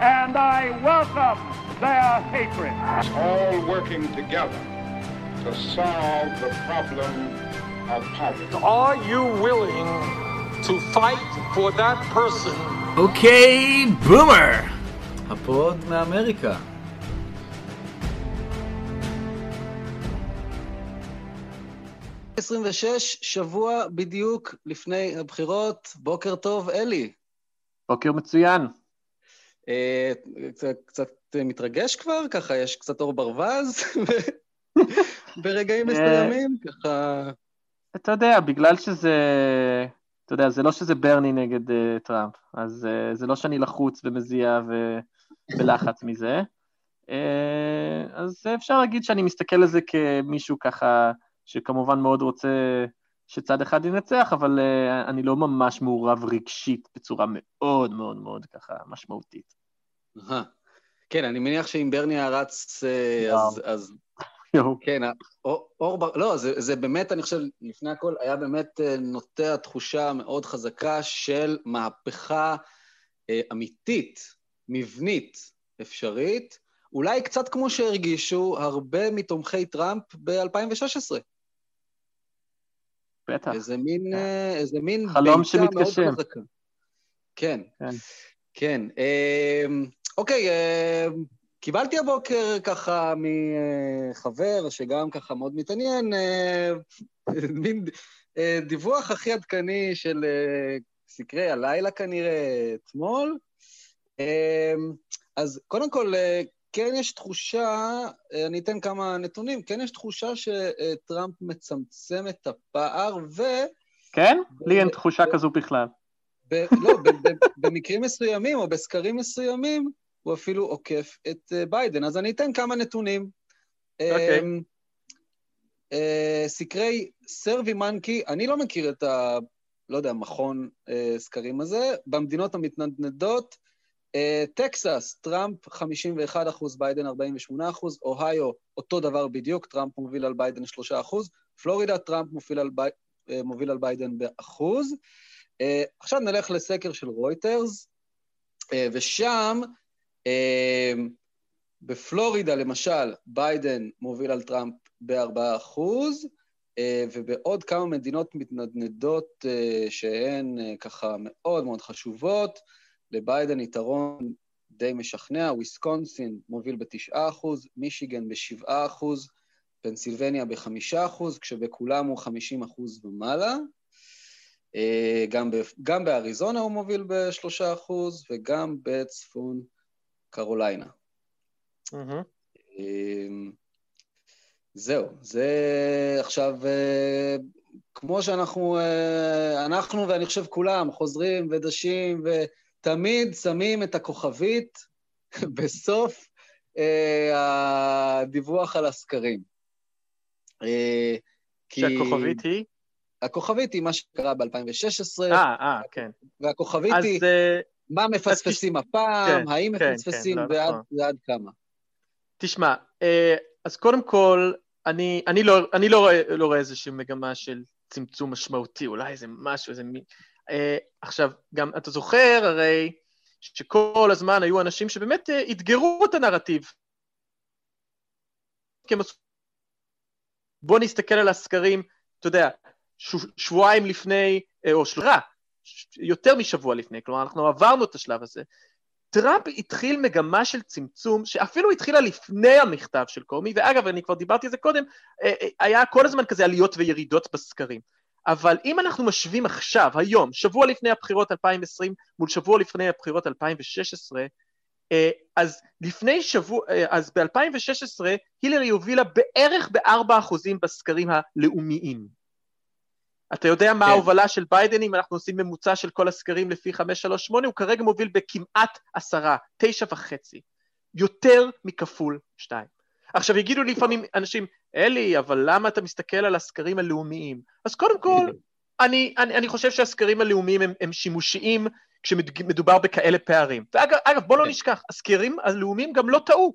and I welcome their hatred. all working together to solve the problem of poverty. Are you willing to fight for that person אוקיי, בומר! הפוד מאמריקה. עשרים ושש, שבוע בדיוק לפני הבחירות. בוקר טוב, אלי. בוקר מצוין. אה, קצת, קצת מתרגש כבר? ככה יש קצת אור ברווז ברגעים מסוימים? ככה... אתה יודע, בגלל שזה, אתה יודע, זה לא שזה ברני נגד uh, טראמפ, אז uh, זה לא שאני לחוץ ומזיע ו... בלחץ מזה. Uh, אז אפשר להגיד שאני מסתכל על זה כמישהו ככה, שכמובן מאוד רוצה שצד אחד ינצח, אבל uh, אני לא ממש מעורב רגשית בצורה מאוד מאוד מאוד ככה משמעותית. כן, אני מניח שאם ברני היה רץ, אה, אז... אז... כן, אור, אור בר... לא, זה, זה באמת, אני חושב, לפני הכל, היה באמת אה, נוטע תחושה מאוד חזקה של מהפכה אה, אמיתית, מבנית, אפשרית, אולי קצת כמו שהרגישו הרבה מתומכי טראמפ ב-2016. בטח. איזה מין, כן. אה, איזה מין חלום מאוד. חזקה. כן, כן. כן. אמ, אוקיי, אמ, קיבלתי הבוקר ככה מחבר שגם ככה מאוד מתעניין, אה, מין אה, דיווח הכי עדכני של אה, סקרי הלילה כנראה אתמול. אמ, אז קודם כל, אה, כן יש תחושה, אה, אני אתן כמה נתונים, כן יש תחושה שטראמפ מצמצם את הפער, ו... כן? לי אין תחושה כזו בכלל. לא, במקרים מסוימים או בסקרים מסוימים, הוא אפילו עוקף את אה, ביידן. אז אני אתן כמה נתונים. אוקיי. אמ, אה, סקרי סרבי מנקי, אני לא מכיר את ה... לא יודע, מכון סקרים הזה. במדינות המתנדנדות, טקסס, טראמפ 51 אחוז, ביידן 48 אחוז, אוהיו, אותו דבר בדיוק, טראמפ מוביל על ביידן 3 אחוז, פלורידה, טראמפ מוביל על, בי... אה, מוביל על ביידן באחוז. אה, עכשיו נלך לסקר של רויטרס, אה, ושם, אה, בפלורידה למשל, ביידן מוביל על טראמפ ב-4 אחוז, uh, ובעוד כמה מדינות מתנדנדות אה, שהן אה, ככה מאוד מאוד חשובות, לביידן יתרון די משכנע, וויסקונסין מוביל ב-9 אחוז, מישיגן ב-7 אחוז, פנסילבניה ב-5 אחוז, כשבכולם הוא 50 אחוז ומעלה. אה, גם, ב, גם באריזונה הוא מוביל בשלושה אחוז, וגם בצפון קרוליינה. אה, זהו, זה עכשיו, אה, כמו שאנחנו, אה, אנחנו ואני חושב כולם, חוזרים ודשים ותמיד שמים את הכוכבית בסוף אה, הדיווח על הסקרים. אה, כי- שהכוכבית היא? הכוכבית היא מה שקרה ב-2016, אה, אה, כן. והכוכבית אז היא אה, מה מפספסים הפעם, כן, האם כן, מפספסים כן, לא, ועד נכון. ועד כמה. תשמע, אה, אז קודם כל, אני, אני, לא, אני לא, רואה, לא רואה איזושהי מגמה של צמצום משמעותי, אולי איזה משהו, איזה מי... עכשיו, גם אתה זוכר הרי שכל הזמן היו אנשים שבאמת אה, אתגרו את הנרטיב. בוא נסתכל על הסקרים, אתה יודע, שבועיים לפני, אה, או שלושה, יותר משבוע לפני, כלומר, אנחנו עברנו את השלב הזה. טראמפ התחיל מגמה של צמצום, שאפילו התחילה לפני המכתב של קומי, ואגב, אני כבר דיברתי על זה קודם, אה, אה, היה כל הזמן כזה עליות וירידות בסקרים. אבל אם אנחנו משווים עכשיו, היום, שבוע לפני הבחירות 2020 מול שבוע לפני הבחירות 2016, אה, אז לפני שבוע, אה, אז ב-2016 הילרי הובילה בערך ב-4% בסקרים הלאומיים. אתה יודע מה כן. ההובלה של ביידן, אם אנחנו עושים ממוצע של כל הסקרים לפי 538, הוא כרגע מוביל בכמעט עשרה, תשע וחצי. יותר מכפול שתיים. עכשיו יגידו לי לפעמים אנשים, אלי, אבל למה אתה מסתכל על הסקרים הלאומיים? אז קודם כל, אני, אני, אני חושב שהסקרים הלאומיים הם, הם שימושיים כשמדובר בכאלה פערים. ואגב, אגב, בוא לא כן. נשכח, הסקרים הלאומיים גם לא טעו.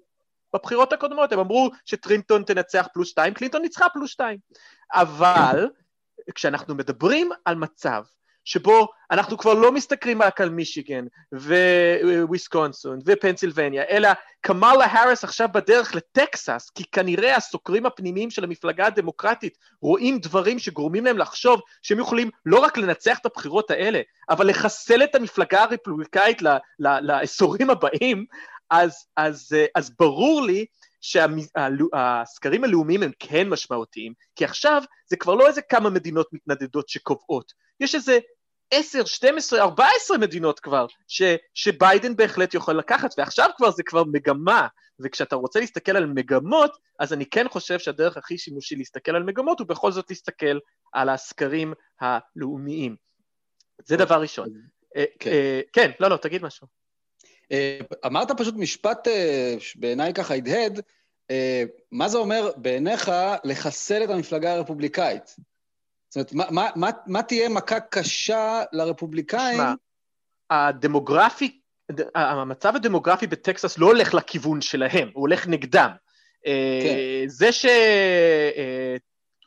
בבחירות הקודמות הם אמרו שטרינטון תנצח פלוס שתיים, קלינטון ניצחה פלוס שתיים. אבל כשאנחנו מדברים על מצב שבו אנחנו כבר לא מסתכלים רק על מישיגן וויסקונסון ופנסילבניה, אלא קמאלה האריס עכשיו בדרך לטקסס, כי כנראה הסוקרים הפנימיים של המפלגה הדמוקרטית רואים דברים שגורמים להם לחשוב שהם יכולים לא רק לנצח את הבחירות האלה, אבל לחסל את המפלגה הרפובליקאית לעשורים הבאים, אז, אז, אז ברור לי שהסקרים הלאומיים הם כן משמעותיים, כי עכשיו זה כבר לא איזה כמה מדינות מתנדדות שקובעות, יש איזה 10, 12, 14 מדינות כבר, ש, שביידן בהחלט יכול לקחת, ועכשיו כבר זה כבר מגמה, וכשאתה רוצה להסתכל על מגמות, אז אני כן חושב שהדרך הכי שימושי להסתכל על מגמות הוא בכל זאת להסתכל על הסקרים הלאומיים. זה דבר ראשון. אה, כן, אה, כן לא, לא, תגיד משהו. אה, אמרת פשוט משפט שבעיניי ככה הדהד, מה זה אומר בעיניך לחסל את המפלגה הרפובליקאית? זאת אומרת, מה, מה, מה, מה תהיה מכה קשה לרפובליקאים? שמע, הדמוגרפי, המצב הדמוגרפי בטקסס לא הולך לכיוון שלהם, הוא הולך נגדם. כן. זה ש...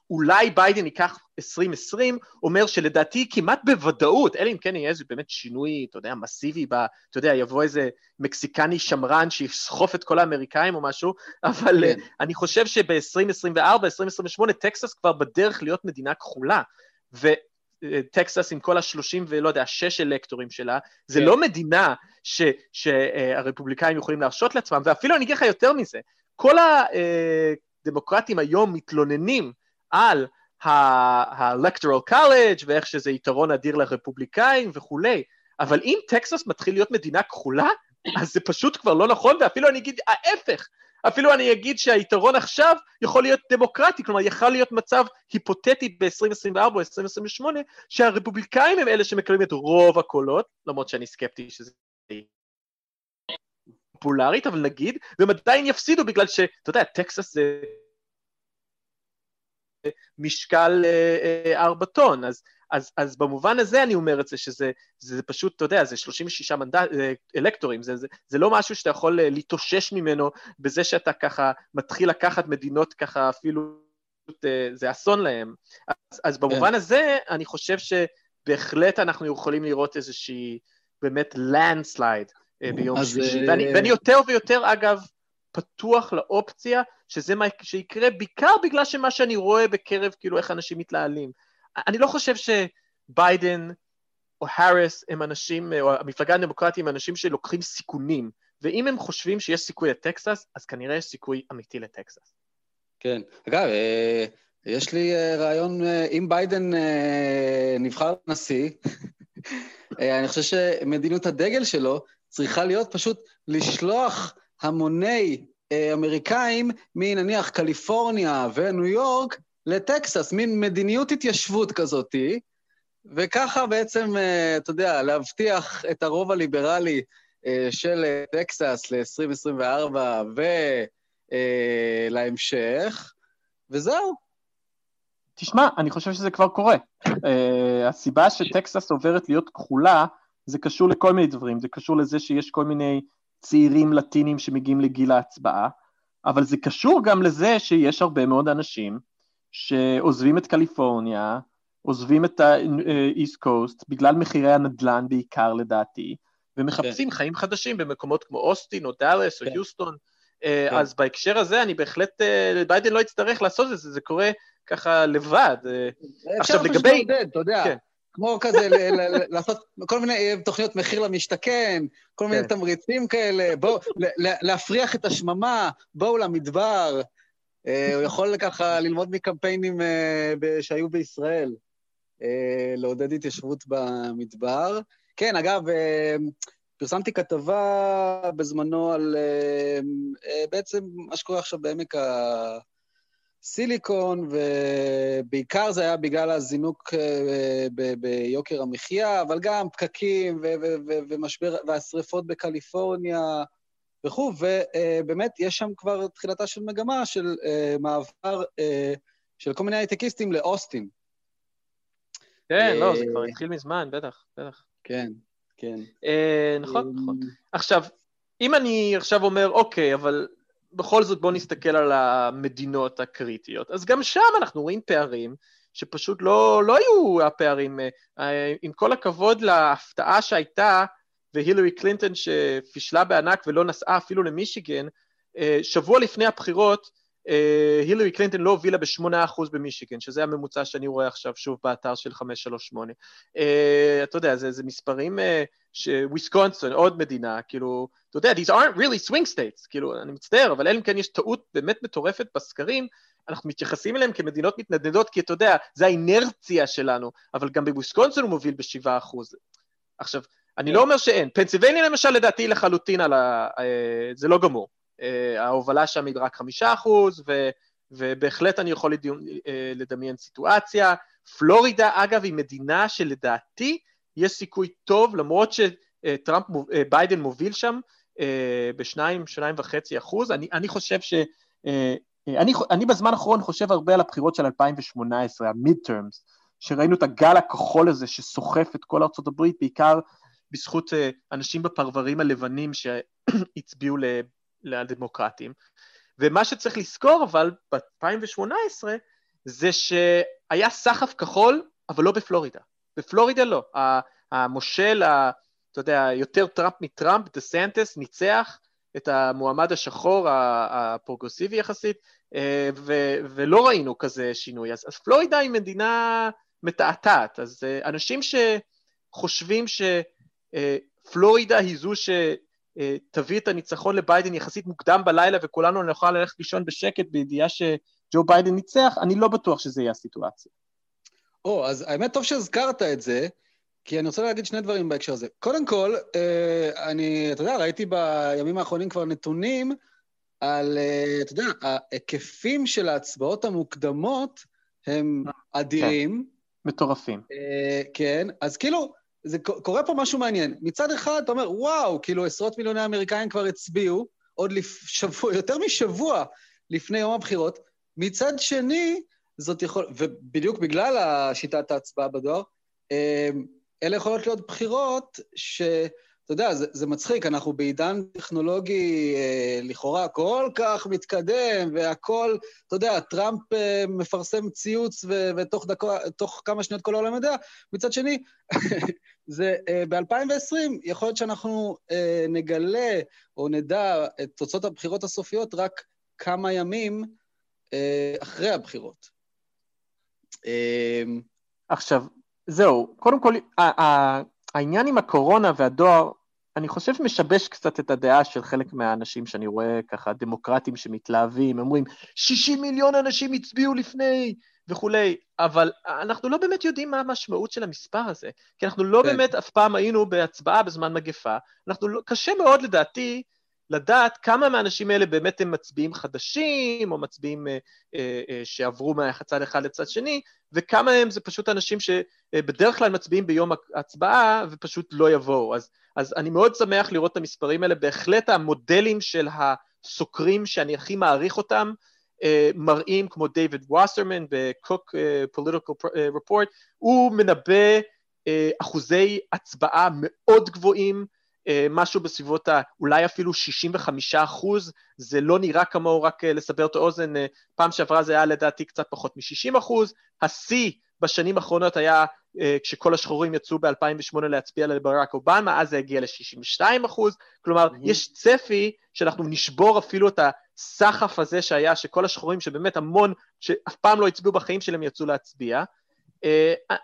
אולי ביידן ייקח 2020, אומר שלדעתי כמעט בוודאות, אלא אם כן יהיה איזה באמת שינוי, אתה יודע, מסיבי, ב, אתה יודע, יבוא איזה מקסיקני שמרן שיסחוף את כל האמריקאים או משהו, אבל כן. אני חושב שב-2024, 2028, טקסס כבר בדרך להיות מדינה כחולה, וטקסס עם כל השלושים ולא יודע, שש אלקטורים שלה, זה כן. לא מדינה ש, שהרפובליקאים יכולים להרשות לעצמם, ואפילו אני אגיד לך יותר מזה, כל הדמוקרטים היום מתלוננים על ה-electoral college ואיך שזה יתרון אדיר לרפובליקאים וכולי, אבל אם טקסס מתחיל להיות מדינה כחולה, אז זה פשוט כבר לא נכון, ואפילו אני אגיד ההפך, אפילו אני אגיד שהיתרון עכשיו יכול להיות דמוקרטי, כלומר יכול להיות מצב היפותטי ב-2024 או 2028, שהרפובליקאים הם אלה שמקבלים את רוב הקולות, למרות שאני סקפטי שזה פופולרית, אבל נגיד, והם עדיין יפסידו בגלל שאתה יודע, טקסס זה משקל אה, אה, ארבע טון, אז, אז, אז במובן הזה אני אומר את זה, שזה זה פשוט, אתה יודע, זה 36 מנדט, אה, אלקטורים, זה, זה, זה לא משהו שאתה יכול להתאושש ממנו בזה שאתה ככה מתחיל לקחת מדינות ככה אפילו, זה אסון להם. אז, אז במובן כן. הזה אני חושב שבהחלט אנחנו יכולים לראות איזושהי באמת landslide ביום שלישי, ואני, ואני יותר ויותר אגב פתוח לאופציה שזה מה שיקרה, בעיקר בגלל שמה שאני רואה בקרב, כאילו, איך אנשים מתנהלים. אני לא חושב שביידן או האריס הם אנשים, או המפלגה הדמוקרטית הם אנשים שלוקחים סיכונים, ואם הם חושבים שיש סיכוי לטקסס, אז כנראה יש סיכוי אמיתי לטקסס. כן. אגב, אה, יש לי אה, רעיון, אה, אם ביידן נבחר לנשיא, אני חושב שמדיניות הדגל שלו צריכה להיות פשוט לשלוח המוני אה, אמריקאים מנניח קליפורניה וניו יורק לטקסס, מין מדיניות התיישבות כזאתי, וככה בעצם, אה, אתה יודע, להבטיח את הרוב הליברלי אה, של טקסס ל-2024 ולהמשך, וזהו. תשמע, אני חושב שזה כבר קורה. הסיבה שטקסס עוברת להיות כחולה, זה קשור לכל מיני דברים, זה קשור לזה שיש כל מיני צעירים לטינים שמגיעים לגיל ההצבעה, אבל זה קשור גם לזה שיש הרבה מאוד אנשים שעוזבים את קליפורניה, עוזבים את ה-East Coast בגלל מחירי הנדל"ן בעיקר לדעתי, ומחפשים כן. חיים חדשים במקומות כמו אוסטין או דאלס כן. או יוסטון. אה, כן. אז בהקשר הזה אני בהחלט, אה, ביידן לא יצטרך לעשות את זה, זה קורה ככה לבד. אה. עכשיו לגבי... אפשר פשוט לעודד, אתה יודע. כן. כמו כזה, לעשות כל מיני אה, תוכניות מחיר למשתכן, כל מיני כן. תמריצים כאלה, בואו, להפריח את השממה, בואו למדבר. אה, הוא יכול ככה ללמוד מקמפיינים אה, שהיו בישראל, לעודד התיישבות במדבר. כן, אגב, פרסמתי כתבה בזמנו על בעצם מה שקורה עכשיו בעמק ה... סיליקון, ובעיקר זה היה בגלל הזינוק אה, ביוקר המחיה, אבל גם פקקים ומשבר, והשריפות בקליפורניה וכו', ובאמת יש שם כבר תחילתה של מגמה של אה, מעבר אה, של כל מיני הייטקיסטים לאוסטין. כן, לא, זה כבר התחיל מזמן, בטח, בטח. כן, כן. נכון, נכון. עכשיו, אם אני עכשיו אומר, אוקיי, אבל בכל זאת בואו נסתכל על המדינות הקריטיות. אז גם שם אנחנו רואים פערים שפשוט לא, לא היו הפערים. אה, עם כל הכבוד להפתעה שהייתה, והילרי קלינטון שפישלה בענק ולא נסעה אפילו למישיגן, אה, שבוע לפני הבחירות, אה, הילרי קלינטון לא הובילה ב-8% במישיגן, שזה הממוצע שאני רואה עכשיו שוב באתר של 538. אתה יודע, זה, זה מספרים שוויסקונסון, עוד מדינה, כאילו, אתה יודע, these aren't really swing states, כאילו, אני מצטער, אבל אלא אם כן יש טעות באמת מטורפת בסקרים, אנחנו מתייחסים אליהם כמדינות מתנדנדות, כי אתה יודע, זה האינרציה שלנו, אבל גם בוויסקונסון הוא מוביל ב-7%. עכשיו, אני לא אומר שאין. פנסילבניה למשל, לדעתי לחלוטין על ה... אה, זה לא גמור. אה, ההובלה שם היא רק חמישה אחוז. ובהחלט אני יכול לדיון, אה, לדמיין סיטואציה. פלורידה, אגב, היא מדינה שלדעתי יש סיכוי טוב, למרות שטראמפ, ביידן מוביל שם בשניים, שניים וחצי אחוז. אני, אני חושב ש... אני, אני בזמן האחרון חושב הרבה על הבחירות של 2018, המיד טרמס, שראינו את הגל הכחול הזה שסוחף את כל ארצות הברית, בעיקר בזכות אה, אנשים בפרברים הלבנים שהצביעו לדמוקרטים. ומה שצריך לזכור אבל ב-2018 זה שהיה סחף כחול, אבל לא בפלורידה. בפלורידה לא. המושל, אתה יודע, יותר טראמפ מטראמפ, דה סנטיס, ניצח את המועמד השחור הפרוגרסיבי יחסית, אה, ו- ולא ראינו כזה שינוי. אז, אז פלורידה היא מדינה מתעתעת, אז אה, אנשים שחושבים ש... אה, היא זו שתביא את הניצחון לביידן יחסית מוקדם בלילה וכולנו נוכל ללכת לישון בשקט בידיעה שג'ו ביידן ניצח, אני לא בטוח שזה יהיה הסיטואציה. או, אז האמת טוב שהזכרת את זה, כי אני רוצה להגיד שני דברים בהקשר הזה. קודם כל, אה, אני, אתה יודע, ראיתי בימים האחרונים כבר נתונים על, אה, אתה יודע, ההיקפים של ההצבעות המוקדמות הם אדירים. כן, מטורפים. כן, אז כאילו, זה קורה פה משהו מעניין. מצד אחד, אתה אומר, וואו, כאילו עשרות מיליוני אמריקאים כבר הצביעו, עוד לפ... שבוע, יותר משבוע לפני יום הבחירות. מצד שני, זאת יכול... ובדיוק בגלל שיטת ההצבעה בדואר, אמ, אלה יכולות להיות בחירות ש... אתה יודע, זה, זה מצחיק, אנחנו בעידן טכנולוגי אה, לכאורה כל כך מתקדם, והכול, אתה יודע, טראמפ אה, מפרסם ציוץ ו, ותוך כמה שניות כל העולם יודע. מצד שני, זה אה, ב-2020, יכול להיות שאנחנו אה, נגלה או נדע את תוצאות הבחירות הסופיות רק כמה ימים אה, אחרי הבחירות. אה, עכשיו, זהו, קודם כל, העניין עם הקורונה והדואר אני חושב משבש קצת את הדעה של חלק מהאנשים שאני רואה ככה, דמוקרטים שמתלהבים, אומרים, 60 מיליון אנשים הצביעו לפני וכולי, אבל אנחנו לא באמת יודעים מה המשמעות של המספר הזה, כי אנחנו לא כן. באמת אף פעם היינו בהצבעה בזמן מגפה, אנחנו לא, קשה מאוד לדעתי לדעת כמה מהאנשים האלה באמת הם מצביעים חדשים, או מצביעים אה, אה, אה, שעברו מהצד אחד לצד שני, וכמה הם זה פשוט אנשים שבדרך כלל מצביעים ביום ההצבעה ופשוט לא יבואו. אז, אז אני מאוד שמח לראות את המספרים האלה, בהחלט המודלים של הסוקרים שאני הכי מעריך אותם, אה, מראים כמו דייוויד ווסרמן uh, Political Report, הוא מנבא uh, אחוזי הצבעה מאוד גבוהים, אה, משהו בסביבות ה... אולי אפילו 65 אחוז, זה לא נראה כמוהו, רק אה, לסבר את האוזן, אה, פעם שעברה זה היה לדעתי קצת פחות מ-60 אחוז, השיא בשנים האחרונות היה כשכל השחורים יצאו ב-2008 להצביע לברק אובמה, אז זה הגיע ל-62 אחוז, כלומר, mm-hmm. יש צפי שאנחנו נשבור אפילו את הסחף הזה שהיה, שכל השחורים שבאמת המון, שאף פעם לא הצביעו בחיים שלהם, יצאו להצביע.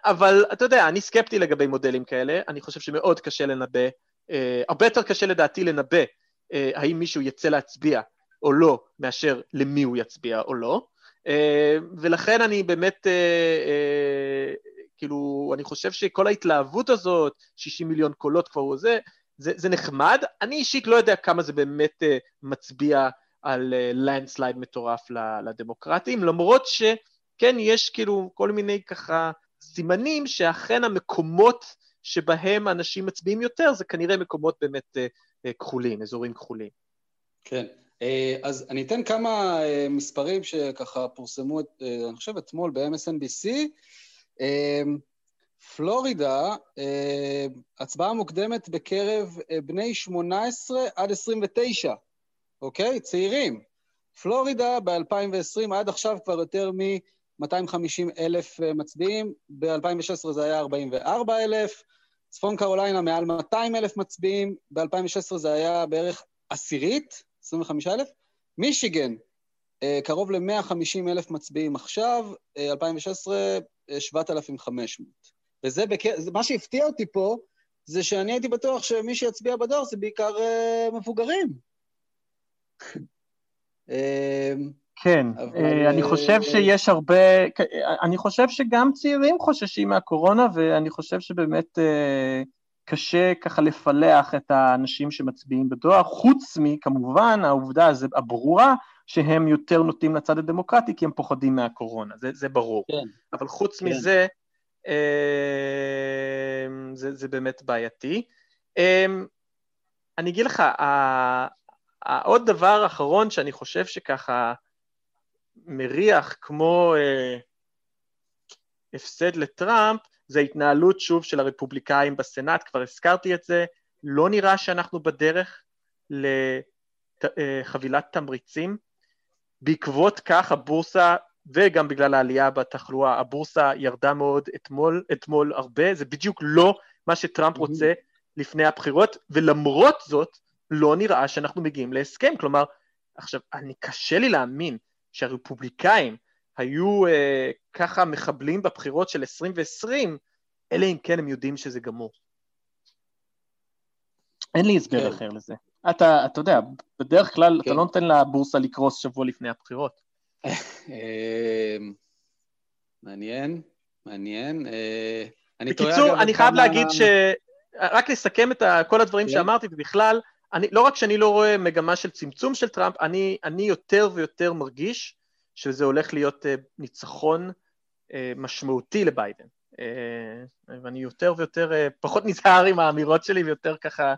אבל אתה יודע, אני סקפטי לגבי מודלים כאלה, אני חושב שמאוד קשה לנבא אה, הרבה יותר קשה לדעתי לנבא אה, האם מישהו יצא להצביע או לא, מאשר למי הוא יצביע או לא. אה, ולכן אני באמת, כאילו, אני חושב שכל ההתלהבות הזאת, 60 מיליון קולות כבר הוא זה, זה, זה נחמד. אני אישית לא יודע כמה זה באמת מצביע על לנדסלייד מטורף לדמוקרטים, למרות שכן, יש כאילו כל מיני ככה סימנים שאכן המקומות שבהם אנשים מצביעים יותר, זה כנראה מקומות באמת אה, אה, כחולים, אזורים כחולים. כן. אה, אז אני אתן כמה מספרים שככה פורסמו, אני חושב אתמול ב-MSNBC. פלורידה, הצבעה מוקדמת בקרב בני 18 עד 29, אוקיי? צעירים. פלורידה ב-2020 עד עכשיו כבר יותר מ... 250 אלף מצביעים, ב-2016 זה היה 44 אלף, צפון קרוליינה מעל 200 אלף מצביעים, ב-2016 זה היה בערך עשירית, 25 אלף, מישיגן, אה, קרוב ל-150 אלף מצביעים עכשיו, 2016, 7,500. וזה, בק... מה שהפתיע אותי פה, זה שאני הייתי בטוח שמי שיצביע בדואר זה בעיקר מבוגרים. כן, אבל... אני חושב שיש הרבה, אני חושב שגם צעירים חוששים מהקורונה, ואני חושב שבאמת קשה ככה לפלח את האנשים שמצביעים בדואר, חוץ מכמובן העובדה הברורה שהם יותר נוטים לצד הדמוקרטי כי הם פוחדים מהקורונה, זה, זה ברור. כן. אבל חוץ כן. מזה, אה, זה, זה באמת בעייתי. אה, אני אגיד לך, עוד דבר אחרון שאני חושב שככה מריח כמו אה, הפסד לטראמפ, זה ההתנהלות שוב של הרפובליקאים בסנאט, כבר הזכרתי את זה, לא נראה שאנחנו בדרך לחבילת תמריצים. בעקבות כך הבורסה, וגם בגלל העלייה בתחלואה, הבורסה ירדה מאוד אתמול, אתמול הרבה, זה בדיוק לא מה שטראמפ רוצה לפני הבחירות, ולמרות זאת לא נראה שאנחנו מגיעים להסכם. כלומר, עכשיו, אני קשה לי להאמין שהרפובליקאים היו אה, ככה מחבלים בבחירות של 2020, אלא אם כן הם יודעים שזה גמור. אין לי הסבר כן. אחר לזה. אתה, אתה יודע, בדרך כלל כן. אתה לא נותן לבורסה לקרוס שבוע לפני הבחירות. אה, מעניין, מעניין. אה, בקיצור, אני חייב להגיד ש... רק לסכם את כל הדברים כן. שאמרתי, ובכלל, אני, לא רק שאני לא רואה מגמה של צמצום של טראמפ, אני, אני יותר ויותר מרגיש שזה הולך להיות uh, ניצחון uh, משמעותי לביידן. Uh, ואני יותר ויותר, uh, פחות נזהר עם האמירות שלי ויותר ככה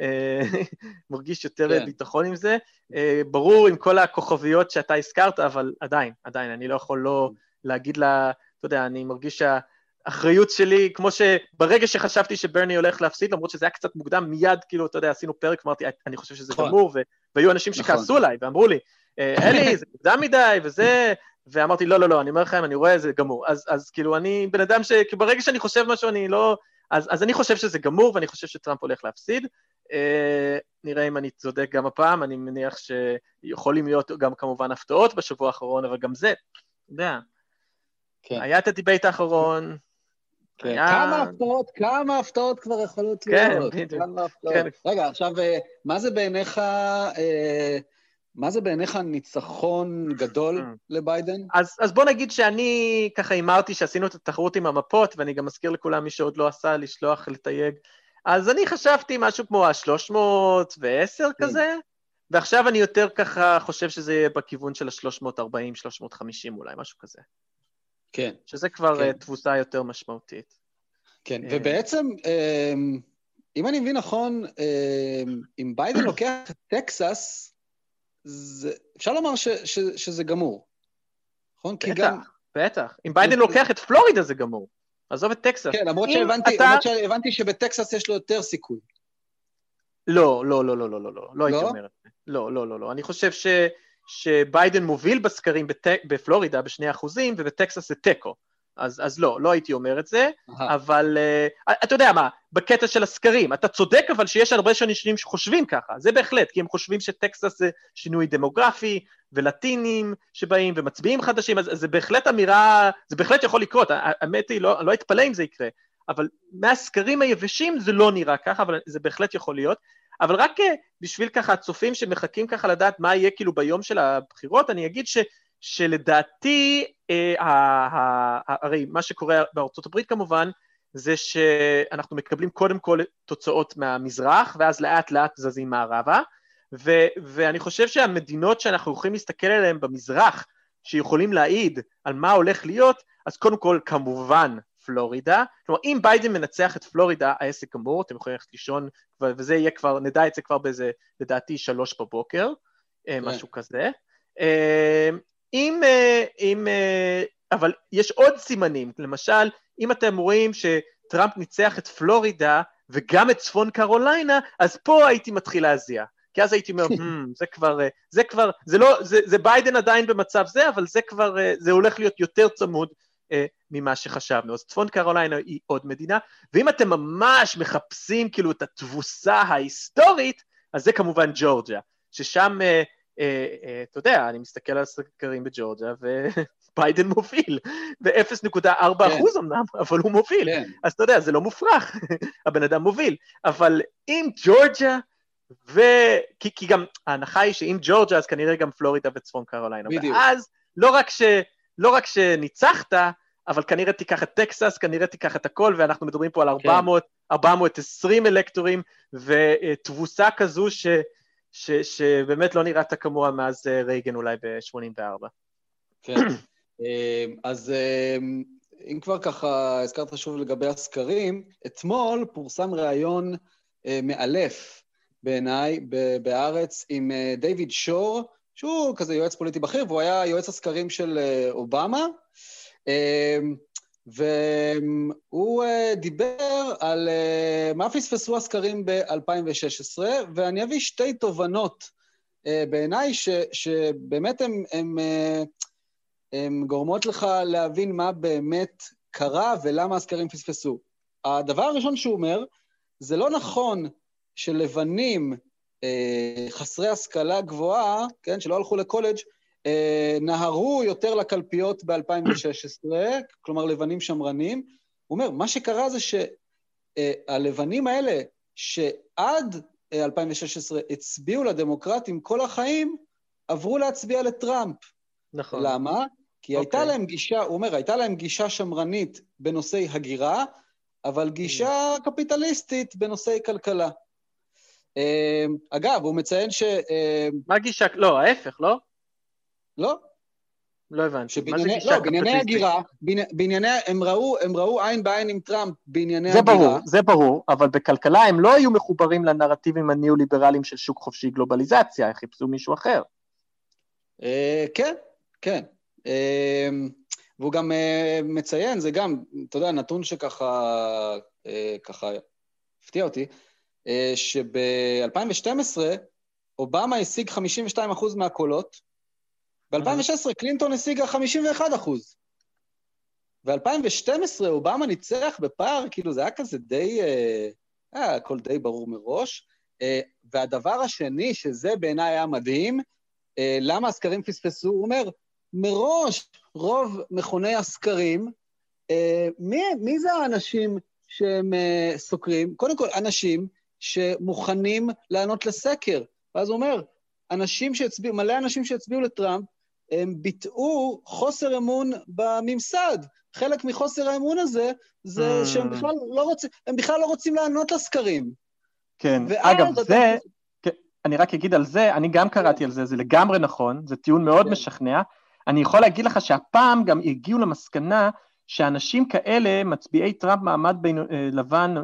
uh, מרגיש יותר כן. ביטחון עם זה. Uh, ברור עם כל הכוכביות שאתה הזכרת, אבל עדיין, עדיין, אני לא יכול לא כן. להגיד לה, אתה יודע, אני מרגיש שה... האחריות שלי, כמו שברגע שחשבתי שברני הולך להפסיד, למרות שזה היה קצת מוקדם, מיד, כאילו, אתה יודע, עשינו פרק, אמרתי, אני חושב שזה נכון. גמור, והיו אנשים נכון. שכעסו עליי ואמרו לי, אה, אלי, זה מוקדם מדי, וזה, ואמרתי, לא, לא, לא, אני אומר לכם, אני רואה, זה גמור. אז, אז כאילו, אני בן אדם ש... כי ברגע שאני חושב משהו, אני לא... אז, אז אני חושב שזה גמור, ואני חושב שטראמפ הולך להפסיד. אה, נראה אם אני צודק גם הפעם, אני מניח שיכולים להיות גם כמובן הפתעות בשבוע האחרון, אבל גם זה, אתה יודע, כן. היה את ה debate האחרון, כן. כמה הפתעות, כמה הפתעות כבר יכולות כן, להיות. כן, בדיוק. רגע, עכשיו, אה, מה זה בעיניך, אה, מה זה בעיניך ניצחון גדול. לביידן? אז, אז בוא נגיד שאני ככה הימרתי שעשינו את התחרות עם המפות, ואני גם מזכיר לכולם, מי שעוד לא עשה, לשלוח, לתייג. אז אני חשבתי משהו כמו ה-310 כן. כזה, ועכשיו אני יותר ככה חושב שזה יהיה בכיוון של ה-340, 350 אולי, משהו כזה. כן. שזה כבר כן. תבוסה יותר משמעותית. כן, ובעצם, אמ, אם אני מבין נכון, אמ, אם ביידן לוקח את טקסס, זה, אפשר לומר ש, ש, שזה גמור, נכון? בטח, גם... בטח. אם ביידן לוקח את פלורידה זה גמור. עזוב את טקסס. כן, למרות שהבנתי, אתה... למרות שהבנתי שבטקסס יש לו יותר סיכוי. לא, לא, לא, לא, לא, לא, לא, לא הייתי אומר את זה. לא, לא, לא, לא. אני חושב ש... שביידן מוביל בסקרים בת... בפלורידה בשני אחוזים ובטקסס זה תיקו. אז, אז לא, לא הייתי אומר את זה, Aha. אבל uh, אתה יודע מה, בקטע של הסקרים, אתה צודק אבל שיש הרבה אנשים שחושבים ככה, זה בהחלט, כי הם חושבים שטקסס זה שינוי דמוגרפי, ולטינים שבאים, ומצביעים חדשים, אז, אז זה בהחלט אמירה, זה בהחלט יכול לקרות, האמת היא, לא, לא אתפלא אם זה יקרה, אבל מהסקרים היבשים זה לא נראה ככה, אבל זה בהחלט יכול להיות. אבל רק אה, בשביל ככה הצופים שמחכים ככה לדעת מה יהיה כאילו ביום של הבחירות, אני אגיד ש, שלדעתי, אה, ה, ה, הרי מה שקורה בארצות הברית כמובן, זה שאנחנו מקבלים קודם כל תוצאות מהמזרח, ואז לאט לאט זזים מערבה, ו, ואני חושב שהמדינות שאנחנו יכולים להסתכל עליהן במזרח, שיכולים להעיד על מה הולך להיות, אז קודם כל כמובן פלורידה. כלומר, אם ביידן מנצח את פלורידה, העסק גמור, אתם יכולים ללכת לישון, וזה יהיה כבר, נדע את זה כבר באיזה, לדעתי, שלוש בבוקר, אה, כן. משהו כזה. אה, אם, אה, אם, אבל יש עוד סימנים, למשל, אם אתם רואים שטראמפ ניצח את פלורידה וגם את צפון קרוליינה, אז פה הייתי מתחיל להזיע. כי אז הייתי אומר, hmm, זה כבר, זה כבר, זה לא, זה, זה ביידן עדיין במצב זה, אבל זה כבר, זה הולך להיות יותר צמוד אה, ממה שחשבנו. אז צפון קרוליינה היא עוד מדינה, ואם אתם ממש מחפשים כאילו את התבוסה ההיסטורית, אז זה כמובן ג'ורג'יה, ששם, אה, אה, אה, אתה יודע, אני מסתכל על הסקרים בג'ורג'יה, וביידן מוביל, ב-0.4 כן. אחוז אמנם, אבל הוא מוביל. כן. אז אתה יודע, זה לא מופרך, הבן אדם מוביל. אבל אם ג'ורג'יה, ו... כי, כי גם ההנחה היא שאם ג'ורג'יה, אז כנראה גם פלורידה וצפון קרוליינה. בדיוק. ואז לא רק, ש... לא רק שניצחת, אבל כנראה תיקח את טקסס, כנראה תיקח את הכל, ואנחנו מדברים פה על 400, 420 אלקטורים, ותבוסה כזו ש... ש... שבאמת לא נראית כמוה מאז אה, רייגן אולי ב-84. כן. אה, אז אה, אם כבר ככה הזכרת שוב לגבי הסקרים, אתמול פורסם ראיון מאלף בעיניי ב- בהארץ עם דיוויד שור, שהוא כזה יועץ פוליטי בכיר, והוא היה יועץ הסקרים של אובמה. אה, והוא אה, דיבר על אה, מה פספסו הסקרים ב-2016, ואני אביא שתי תובנות אה, בעיניי, שבאמת הם גורמות לך להבין מה באמת קרה ולמה הסקרים פספסו. הדבר הראשון שהוא אומר, זה לא נכון שלבנים חסרי השכלה גבוהה, כן, שלא הלכו לקולג', נהרו יותר לקלפיות ב-2016, כלומר לבנים שמרנים. הוא אומר, מה שקרה זה שהלבנים האלה, שעד אה, 2016 הצביעו לדמוקרטים כל החיים, עברו להצביע לטראמפ. נכון. למה? כי הייתה אוקיי. להם גישה, הוא אומר, הייתה להם גישה שמרנית בנושאי הגירה, אבל גישה קפיטליסטית בנושאי כלכלה. אה, אגב, הוא מציין ש... אה, מה גישה? לא, ההפך, לא? לא, לא הבנתי. זה שבענייני, לא, בענייני? הגירה, בענייני, הם ראו, הם ראו עין בעין עם טראמפ בענייני זה הגירה. ברור, זה ברור, אבל בכלכלה הם לא היו מחוברים לנרטיבים הניאו-ליברליים של שוק חופשי גלובליזציה, הם חיפשו מישהו אחר. אה, כן, כן. אה, והוא גם אה, מציין, זה גם, אתה יודע, נתון שככה ככה הפתיע אותי, אה, שב-2012 אובמה השיג 52% מהקולות, ב-2016 קלינטון השיגה 51%. ב-2012 אובמה ניצח בפער, כאילו זה היה כזה די, אה, היה הכל די ברור מראש. אה, והדבר השני, שזה בעיניי היה מדהים, אה, למה הסקרים פספסו? הוא אומר, מראש רוב מכוני הסקרים, מי, מי זה האנשים שהם סוקרים? קודם כל, אנשים שמוכנים לענות לסקר. ואז הוא אומר, אנשים שהצביעו, מלא אנשים שהצביעו לטראמפ, הם ביטאו חוסר אמון בממסד. חלק מחוסר האמון הזה, זה Mm. שהם בכלל לא רוצים, הם בכלל לא רוצים לענות לסקרים. כן, אגב, אתה- זה, כן, אני רק אגיד על זה, אני גם קראתי על זה, זה לגמרי נכון, זה טיעון מאוד כן. משכנע. אני יכול להגיד לך שהפעם גם הגיעו למסקנה שאנשים כאלה, מצביעי טראמפ מעמד בין, אה, לבן,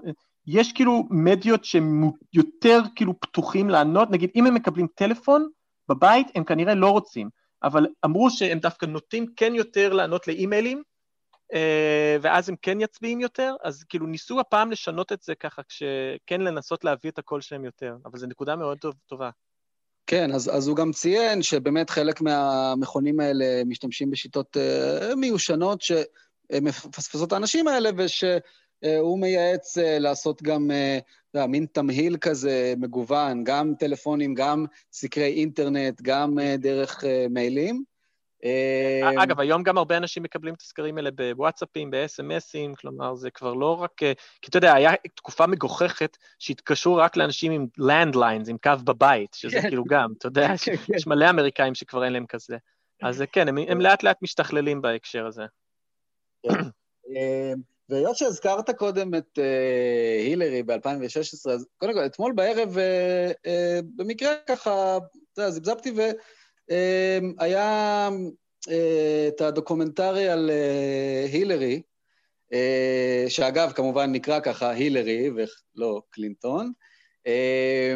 יש כאילו מדיות שהם יותר כאילו פתוחים לענות, נגיד אם הם מקבלים טלפון בבית, הם כנראה לא רוצים, אבל אמרו שהם דווקא נוטים כן יותר לענות לאימיילים, אה, ואז הם כן יצביעים יותר, אז כאילו ניסו הפעם לשנות את זה ככה, כן לנסות להביא את הקול שלהם יותר, אבל זו נקודה מאוד טוב, טובה. כן, אז, אז הוא גם ציין שבאמת חלק מהמכונים האלה משתמשים בשיטות uh, מיושנות שמפספסות את האנשים האלה, ושהוא מייעץ uh, לעשות גם, אתה יודע, מין תמהיל כזה מגוון, גם טלפונים, גם סקרי אינטרנט, גם uh, דרך uh, מיילים. אה, אגב, היום גם הרבה אנשים מקבלים את הסקרים האלה בוואטסאפים, ב-SMSים, כלומר, זה כבר לא רק... אה, כי אתה יודע, היה תקופה מגוחכת שהתקשרו רק לאנשים עם לנדליינס, עם קו בבית, שזה כן. כאילו גם, אתה יודע, כן, כן. יש מלא אמריקאים שכבר אין להם כזה. אז אה, כן, הם, הם לאט לאט משתכללים בהקשר הזה. אה, והיות שהזכרת קודם את אה, הילרי ב-2016, אז קודם כל, אתמול בערב, אה, אה, במקרה ככה, אתה יודע, זבזבתי, והיה את הדוקומנטרי על אה, הילרי, אה, שאגב, כמובן נקרא ככה הילרי, ולא קלינטון. אה,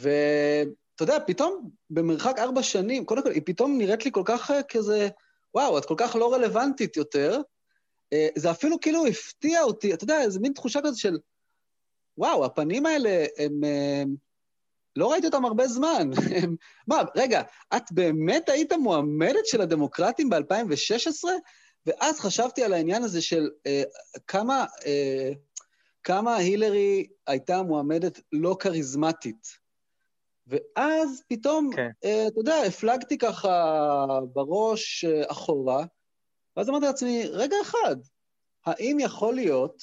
ואתה יודע, פתאום במרחק ארבע שנים, קודם כל, היא פתאום נראית לי כל כך אה, כזה, וואו, את כל כך לא רלוונטית יותר. אה, זה אפילו כאילו הפתיע אותי, אתה יודע, איזה מין תחושה כזאת של, וואו, הפנים האלה, הם, אה, לא ראיתי אותם הרבה זמן. מה, רגע, את באמת היית מועמדת של הדמוקרטים ב-2016? ואז חשבתי על העניין הזה של אה, כמה, אה, כמה הילרי הייתה מועמדת לא כריזמטית. ואז פתאום, כן. אה, אתה יודע, הפלגתי ככה בראש אה, אחורה, ואז אמרתי לעצמי, רגע אחד, האם יכול להיות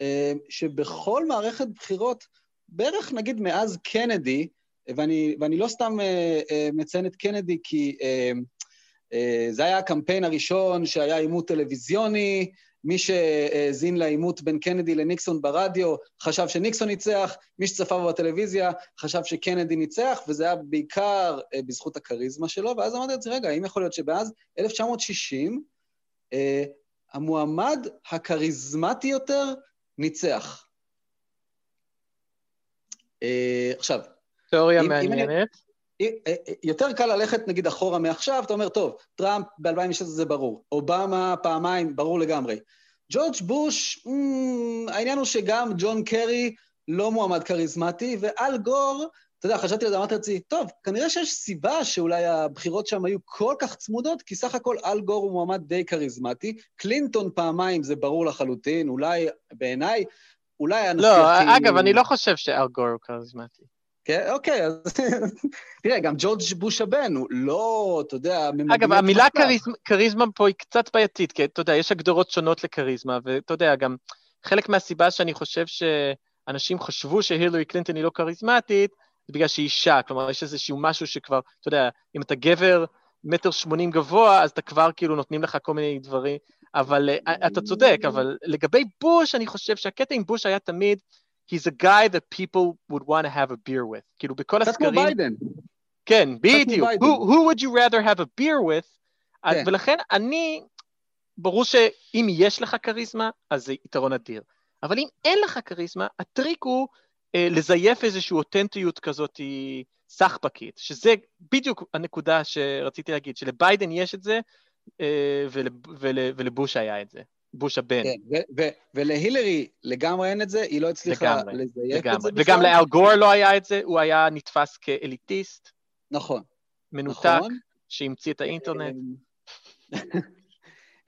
אה, שבכל מערכת בחירות, בערך נגיד מאז קנדי, ואני, ואני לא סתם אה, אה, מציין את קנדי כי זה היה הקמפיין הראשון שהיה עימות טלוויזיוני, מי שהאזין לעימות בין קנדי לניקסון ברדיו חשב שניקסון ניצח, מי שצפה בו בטלוויזיה חשב שקנדי ניצח, וזה היה בעיקר בזכות הכריזמה שלו, ואז אמרתי לעצמי, רגע, האם יכול להיות שבאז 1960 אה, המועמד הכריזמטי יותר ניצח? אה, עכשיו, תיאוריה אם- אם אני- מעניינת. אה, אה, יותר קל ללכת נגיד אחורה מעכשיו, אתה אומר, טוב, טראמפ ב-2016 זה ברור, אובמה פעמיים, ברור לגמרי. ג'ורג' בוש, אמ, העניין הוא שגם ג'ון קרי לא מועמד כריזמטי, ואל גור, אתה יודע, חשבתי על זה, אמרתי לעצמי, טוב, כנראה שיש סיבה שאולי הבחירות שם היו כל כך צמודות, כי סך הכל אל גור הוא מועמד די כריזמטי. קלינטון פעמיים זה ברור לחלוטין, אולי, בעיניי, אולי הנשיא לא, הכי... אגב, אני לא חושב שאל גור הוא כריזמטי. כן, אוקיי, אז תראה, גם ג'ורג' בוש הבן הוא לא, אתה יודע, אגב, המילה כריזמה פה היא קצת בעייתית, כי אתה יודע, יש הגדרות שונות לכריזמה, ואתה יודע, גם חלק מהסיבה שאני חושב שאנשים חשבו שהילרי קלינטון היא לא כריזמטית, זה בגלל שהיא אישה, כלומר, יש איזשהו משהו שכבר, אתה יודע, אם אתה גבר מטר שמונים גבוה, אז אתה כבר כאילו נותנים לך כל מיני דברים, אבל אה, אתה צודק, אבל לגבי בוש, אני חושב שהקטע עם בוש היה תמיד, he's a guy that people would want to have a beer with. כאילו, בכל קצת הסקרים... ביידן. כן, בדיוק. Who, who would you rather have a beer with? אז- כן. ולכן אני, ברור שאם יש לך כריזמה, אז זה יתרון אדיר. אבל אם אין לך כריזמה, הטריק הוא לזייף איזושהי אותנטיות כזאת היא סחבקית, שזה בדיוק הנקודה שרציתי להגיד, שלביידן יש את זה, אה, ול, ול, ולבוש היה את זה, בוש הבן. כן, ו- ו- ולהילרי לגמרי אין את זה, היא לא הצליחה לגמרי, לזייף את זה לגמרי. בכלל. וגם לאל גור לא היה את זה, הוא היה נתפס כאליטיסט, נכון, מנותק, נכון. שהמציא את האינטרנט.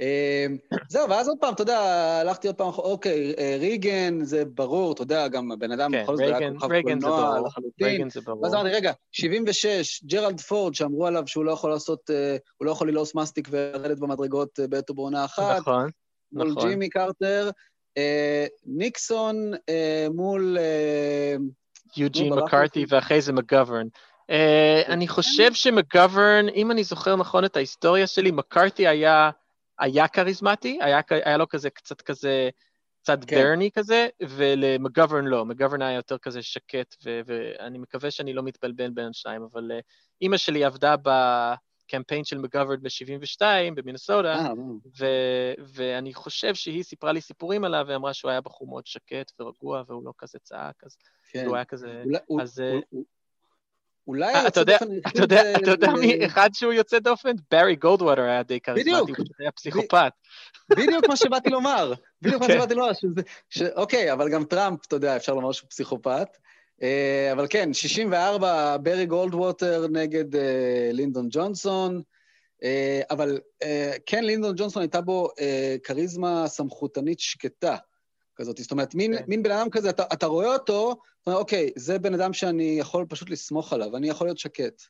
אמ, זהו, ואז עוד פעם, אתה יודע, הלכתי עוד פעם, אוקיי, אה, ריגן, זה ברור, אתה יודע, גם הבן אדם כן, בכל זאת היה כוכב קולנוע לחלוטין. ואז אמרתי, רגע, 76, ג'רלד פורד, שאמרו עליו שהוא לא יכול לעשות, אה, הוא לא יכול ללעוס מסטיק ולרדת במדרגות אה, בעת ובעונה אחת, נכון, מול נכון. ג'ימי קרטר, ניקסון מול... יוג'ין ברק מקארתי. ואחרי זה מגוורן. אה, אני חושב שמגוורן, אם אני זוכר נכון את ההיסטוריה שלי, מקארתי היה היה כריזמטי, היה היה לו כזה קצת כזה, קצת כן. ברני כזה, ולמגוורן לא, מגוורן היה יותר כזה שקט, ו- ואני מקווה שאני לא מתבלבל בין השניים, אבל אה, אימא שלי עבדה בקמפיין של מגוורן ב-72 במינסוטה, אה, ו- ואני חושב שהיא סיפרה לי סיפורים עליו, ואמרה שהוא היה בחור מאוד שקט ורגוע, והוא לא כזה צעק, אז כן. הוא היה כזה... אולי- הוא- אז, אה, הוא- הוא- אולי אה, אתה יודע- אתה יודע, אתה יודע מי אחד שהוא יוצא דופן? ברי גולדווטר היה די כריזמטי. הוא היה פסיכופת. בדיוק מה שבאתי לומר. בדיוק מה כן. שבאתי לומר. אוקיי, אבל גם טראמפ, אתה יודע, אפשר לומר שהוא פסיכופת. אה, אבל כן, 64, ברי גולדווטר נגד אה, לינדון ג'ונסון. אבל כן, לינדון ג'ונסון הייתה בו כריזמה סמכותנית שקטה כזאת. זאת אומרת, מין, כן. מין בן אדם כזה, אתה, אתה רואה אותו, אתה אומר, אוקיי, זה בן אדם שאני יכול פשוט לסמוך עליו, אני יכול להיות שקט.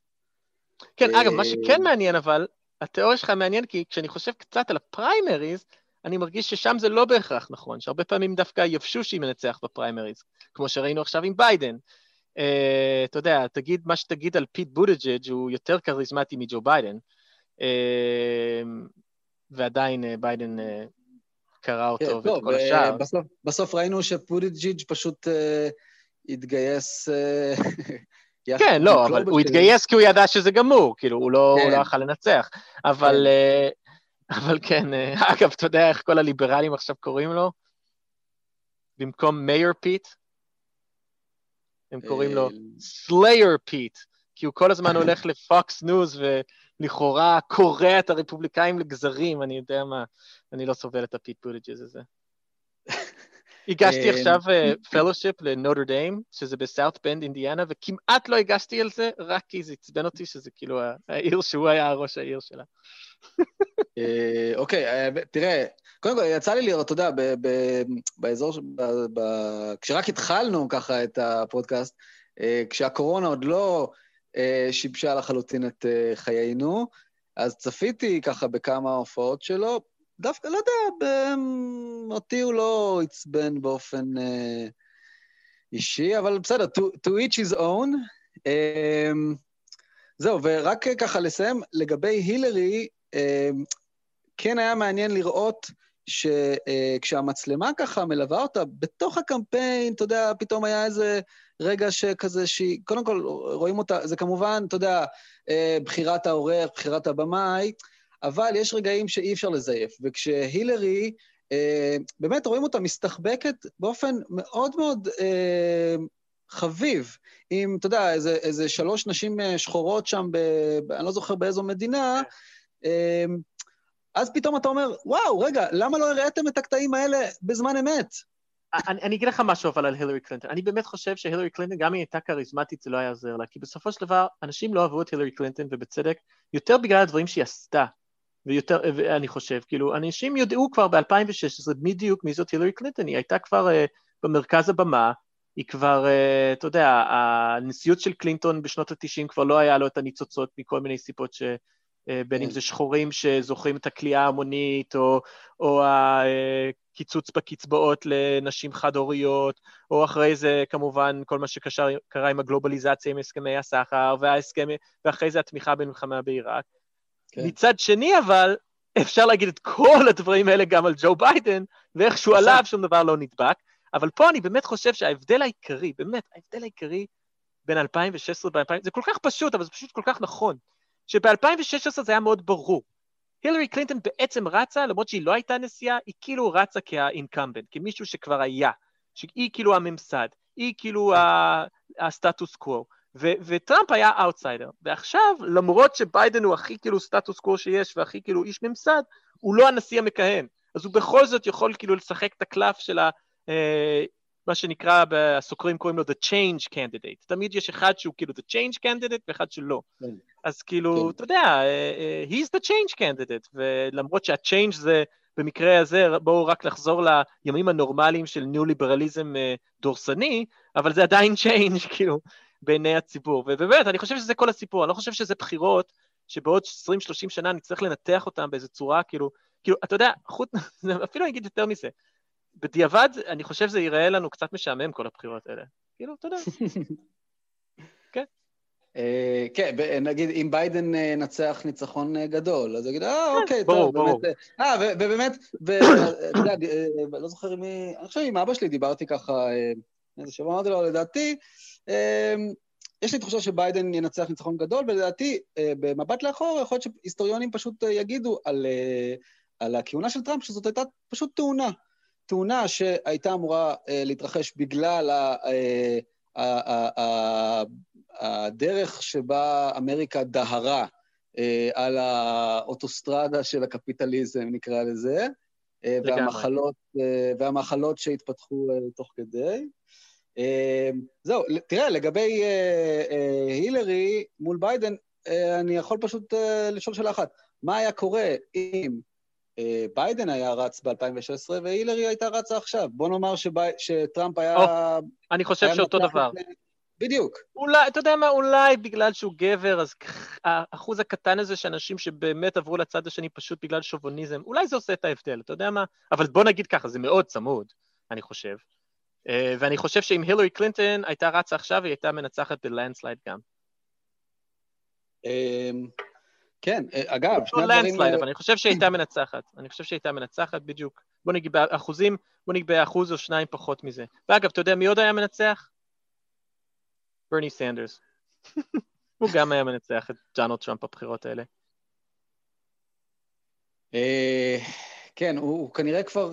כן, אגב, מה אה, שכן מעניין אבל, התיאוריה שלך מעניין, כי כשאני חושב קצת על הפריימריז, אני מרגיש ששם זה לא בהכרח נכון, שהרבה פעמים דווקא יבשושי מנצח בפריימריז, כמו שראינו עכשיו עם ביידן. אה, אתה יודע, תגיד מה שתגיד על פיט בוטג'ג' הוא יותר כריזמטי מג'ו ביידן, אה, ועדיין אה, ביידן uh, קרא אותו כן, ואת טוב, כל אה, השאר. בסוף, בסוף ראינו שבוטג'ג' פשוט אה, התגייס... אה, כן, לא, אבל הוא. התגייס כי הוא ידע שזה גמור, כאילו, הוא לא, כן. לא יכל לנצח. אבל, אה, אבל כן, אה, אגב, אתה יודע איך כל הליברלים עכשיו קוראים לו? במקום Mayor פיט, הם קוראים לו אה, Slayer פיט, כי הוא כל הזמן הולך לפוקס ניוז ולכאורה קורע את הרפובליקאים לגזרים, אני יודע מה, אני לא סובל את הפיט בוטג'ג' הזה. הגשתי אה, עכשיו fellowship לנוטר דיים, שזה בסאוט בנד אינדיאנה, וכמעט לא הגשתי על זה, רק כי זה עצבן אותי שזה כאילו העיר שהוא היה ראש העיר שלה. אה, אוקיי, אה, תראה, קודם כל, יצא לי לראות, אתה יודע, באזור, כשרק התחלנו ככה את הפודקאסט, אה, כשהקורונה עוד לא אה, שיבשה לחלוטין את אה, חיינו, אז צפיתי ככה בכמה הופעות שלו. דווקא, לא יודע, אותי הוא לא עצבן באופן אה, אישי, אבל בסדר, to, to each his own. אה, זהו, ורק ככה לסיים, לגבי הילרי, אה, כן היה מעניין לראות שכשהמצלמה ככה מלווה אותה, בתוך הקמפיין, אתה יודע, פתאום היה איזה רגע שכזה שהיא, קודם כל רואים אותה, זה כמובן, אתה יודע, אה, בחירת העורך, בחירת הבמאי, אבל יש רגעים שאי אפשר לזייף. וכשהילרי, אה, באמת רואים אותה מסתחבקת באופן מאוד מאוד אה, חביב, עם, אתה יודע, איזה, איזה שלוש נשים שחורות שם, ב, אני לא זוכר באיזו מדינה, אה, אז פתאום אתה אומר, וואו, רגע, למה לא הראיתם את הקטעים האלה בזמן אמת? אני, אני אגיד לך משהו אבל על הילרי קלינטון. אני באמת חושב שהילרי קלינטון, גם אם היא הייתה כריזמטית, זה לא היה עוזר לה, כי בסופו של דבר, אנשים לא אהבו את הילרי קלינטון, ובצדק, יותר בגלל הדברים שהיא עשתה, ויותר, אני חושב, כאילו, אנשים ידעו כבר ב-2016 בדיוק מי זאת הילרי קלינטון, היא הייתה כבר uh, במרכז הבמה, היא כבר, uh, אתה יודע, הנשיאות של קלינטון בשנות ה-90 כבר לא היה לו את הניצוצות מכל מיני סיבות ש... אה, בין אם זה שחורים שזוכרים את הכלייה ההמונית, או, או הקיצוץ בקצבאות לנשים חד-הוריות, או אחרי זה כמובן כל מה שקרה עם הגלובליזציה, עם הסכמי הסחר, וההסכם, ואחרי זה התמיכה במלחמה בעיראק. כן. מצד שני אבל, אפשר להגיד את כל הדברים האלה גם על ג'ו ביידן, ואיכשהו עליו שום דבר לא נדבק, אבל פה אני באמת חושב שההבדל העיקרי, באמת, ההבדל העיקרי בין 2016 ל-2000, זה כל כך פשוט, אבל זה פשוט כל כך נכון. שב-2016 זה היה מאוד ברור. הילרי קלינטון בעצם רצה, למרות שהיא לא הייתה נשיאה, היא כאילו רצה כ incumbent, כמישהו שכבר היה, שהיא כאילו הממסד, היא כאילו הסטטוס קוו, וטראמפ היה אאוטסיידר. ועכשיו, למרות שביידן הוא הכי כאילו סטטוס קוו שיש, והכי כאילו איש ממסד, הוא לא הנשיא המכהן. אז הוא בכל זאת יכול כאילו לשחק את הקלף של ה... אה, מה שנקרא, הסוקרים קוראים לו The Change Candidate. תמיד יש אחד שהוא כאילו The Change Candidate ואחד שלא. כן. אז כאילו, כן. אתה יודע, uh, he's the Change Candidate, ולמרות שה-Change זה, במקרה הזה, בואו רק לחזור לימים הנורמליים של ניאו-ליברליזם uh, דורסני, אבל זה עדיין Change, כאילו, בעיני הציבור. ובאמת, אני חושב שזה כל הסיפור, אני לא חושב שזה בחירות שבעוד 20-30 שנה נצטרך לנתח אותן באיזו צורה, כאילו, כאילו, אתה יודע, חוץ, אפילו אני אגיד יותר מזה, בדיעבד, אני חושב שזה ייראה לנו קצת משעמם, כל הבחירות האלה. כאילו, אתה יודע. כן. כן, נגיד, אם ביידן ינצח ניצחון גדול, אז יגיד, אה, כן, אוקיי, טוב, ברור. אה, ובאמת, אתה יודע, לא זוכר מי, אני חושב עם אבא שלי דיברתי ככה, איזה שבוע אמרתי לו, לדעתי, יש לי תחושה שביידן ינצח ניצחון גדול, ולדעתי, במבט לאחור, יכול להיות שהיסטוריונים פשוט יגידו על, על הכהונה של טראמפ, שזאת הייתה פשוט תאונה. תאונה שהייתה אמורה אה, להתרחש בגלל אה, הדרך שבה אמריקה דהרה אה, על האוטוסטרדה של הקפיטליזם, נקרא לזה, והמחלות, והמחלות שהתפתחו תוך כדי. זהו, תראה, לגבי הילרי מול ביידן, אני יכול פשוט לשאול שאלה אחת. מה היה קורה אם ביידן היה רץ ב-2016 והילרי הייתה רצה עכשיו. בוא נאמר שבי... שטראמפ היה... Oh, אני חושב היה שאותו דבר. בדיוק. אולי, אתה יודע מה, אולי בגלל שהוא גבר, אז האחוז הקטן הזה של אנשים שבאמת עברו לצד השני פשוט בגלל שוביניזם, אולי זה עושה את ההבדל, אתה יודע מה? אבל בוא נגיד ככה, זה מאוד צמוד, אני חושב. ואני חושב שאם הילרי קלינטון הייתה רצה עכשיו, היא הייתה מנצחת ב landslide גם. כן, אגב, שני הדברים... אבל אני חושב שהיא הייתה מנצחת. אני חושב שהיא הייתה מנצחת בדיוק. בוא נגיד באחוזים, בוא נגיד באחוז או שניים פחות מזה. ואגב, אתה יודע מי עוד היה מנצח? ברני סנדרס. הוא גם היה מנצח את ג'ונלד טראמפ בבחירות האלה. כן, הוא כנראה כבר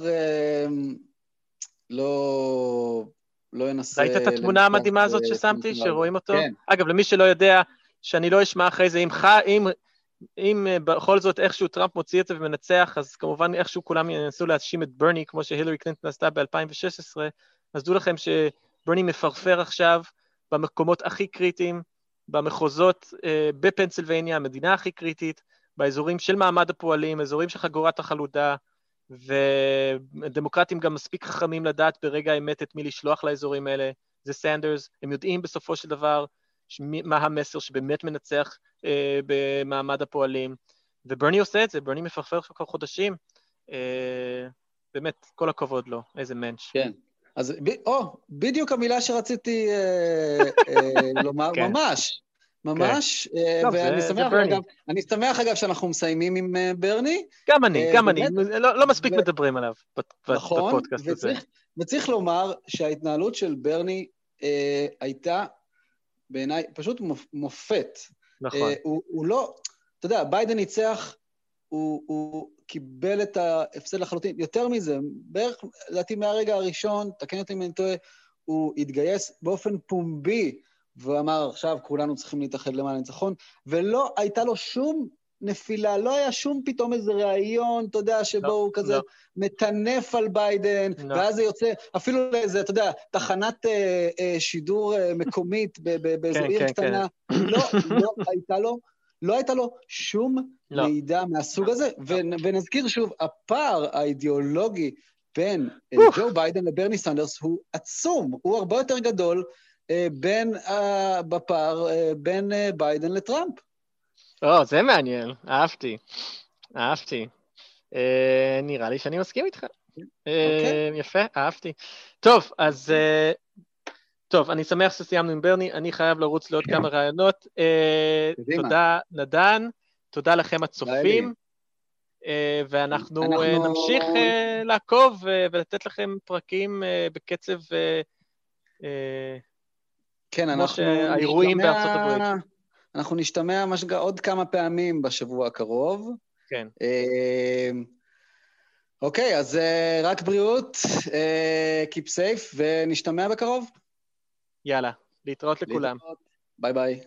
לא... לא ינסה... ראית את התמונה המדהימה הזאת ששמתי, שרואים אותו? כן. אגב, למי שלא יודע, שאני לא אשמע אחרי זה, אם. אם אה, בכל זאת איכשהו טראמפ מוציא את זה ומנצח, אז כמובן איכשהו כולם ינסו להאשים את ברני, כמו שהילרי קלינטון עשתה ב-2016, אז דעו לכם שברני מפרפר עכשיו במקומות הכי קריטיים, במחוזות אה, בפנסילבניה, המדינה הכי קריטית, באזורים של מעמד הפועלים, אזורים של חגורת החלודה, ודמוקרטים גם מספיק חכמים לדעת ברגע האמת את מי לשלוח לאזורים האלה, זה סנדרס, הם יודעים בסופו של דבר מה המסר שבאמת מנצח אה, במעמד הפועלים, וברני עושה את זה, ברני מפרפר כבר חודשים, אה, באמת, כל הכבוד לו, איזה מענץ'. כן. אז, או, בדיוק המילה שרציתי אה, אה, לומר, כן. ממש. ממש, כן. אה, ואני שמח, אגב, אני שמח אגב שאנחנו מסיימים עם אה, ברני. גם אני, אה, גם אני, לא, לא מספיק מדברים עליו נכון, בפודקאסט הזה. וצריך לומר שההתנהלות של ברני הייתה בעיניי פשוט מופת. נכון. הוא לא, אתה יודע, ביידן ניצח, הוא קיבל את ההפסד לחלוטין. יותר מזה, בערך, לדעתי מהרגע הראשון, תקן אותי אם אני טועה, הוא התגייס באופן פומבי והוא אמר, עכשיו כולנו צריכים להתאחד למען הניצחון, ולא הייתה לו שום נפילה, לא היה שום פתאום איזה ראיון, אתה יודע, שבו לא, הוא כזה לא. מטנף על ביידן, לא. ואז זה יוצא, אפילו לאיזה, אתה יודע, תחנת אה, אה, שידור אה, מקומית באיזו כן, עיר כן, קטנה, כן. לא, לא הייתה לו, לא הייתה לו שום לא. מידע מהסוג הזה, לא. ונזכיר שוב, הפער האידיאולוגי בין אה, ג'ו ביידן לברני סנדרס הוא עצום, הוא הרבה יותר גדול אה, בין, אה, בפער בין ביידן לטראמפ. או, זה מעניין, אהבתי, אהבתי. Uh, נראה לי שאני מסכים איתך. Okay. אוקיי. יפה, אהבתי. טוב, אז... Uh, טוב, אני שמח שסיימנו עם ברני, אני חייב לרוץ לעוד כמה רעיונות. Uh, תודה, נדן, תודה לכם הצופים, uh, ואנחנו אנחנו... נמשיך לעקוב ולתת לכם פרקים בקצב... כן, אנחנו... כמו שהאירועים בארצות הברית. אנחנו נשתמע משגע עוד כמה פעמים בשבוע הקרוב. כן. אמ, אוקיי, אז אה, רק בריאות, אה, Keep safe, ונשתמע בקרוב. יאללה, להתראות לכולם. ביי ביי.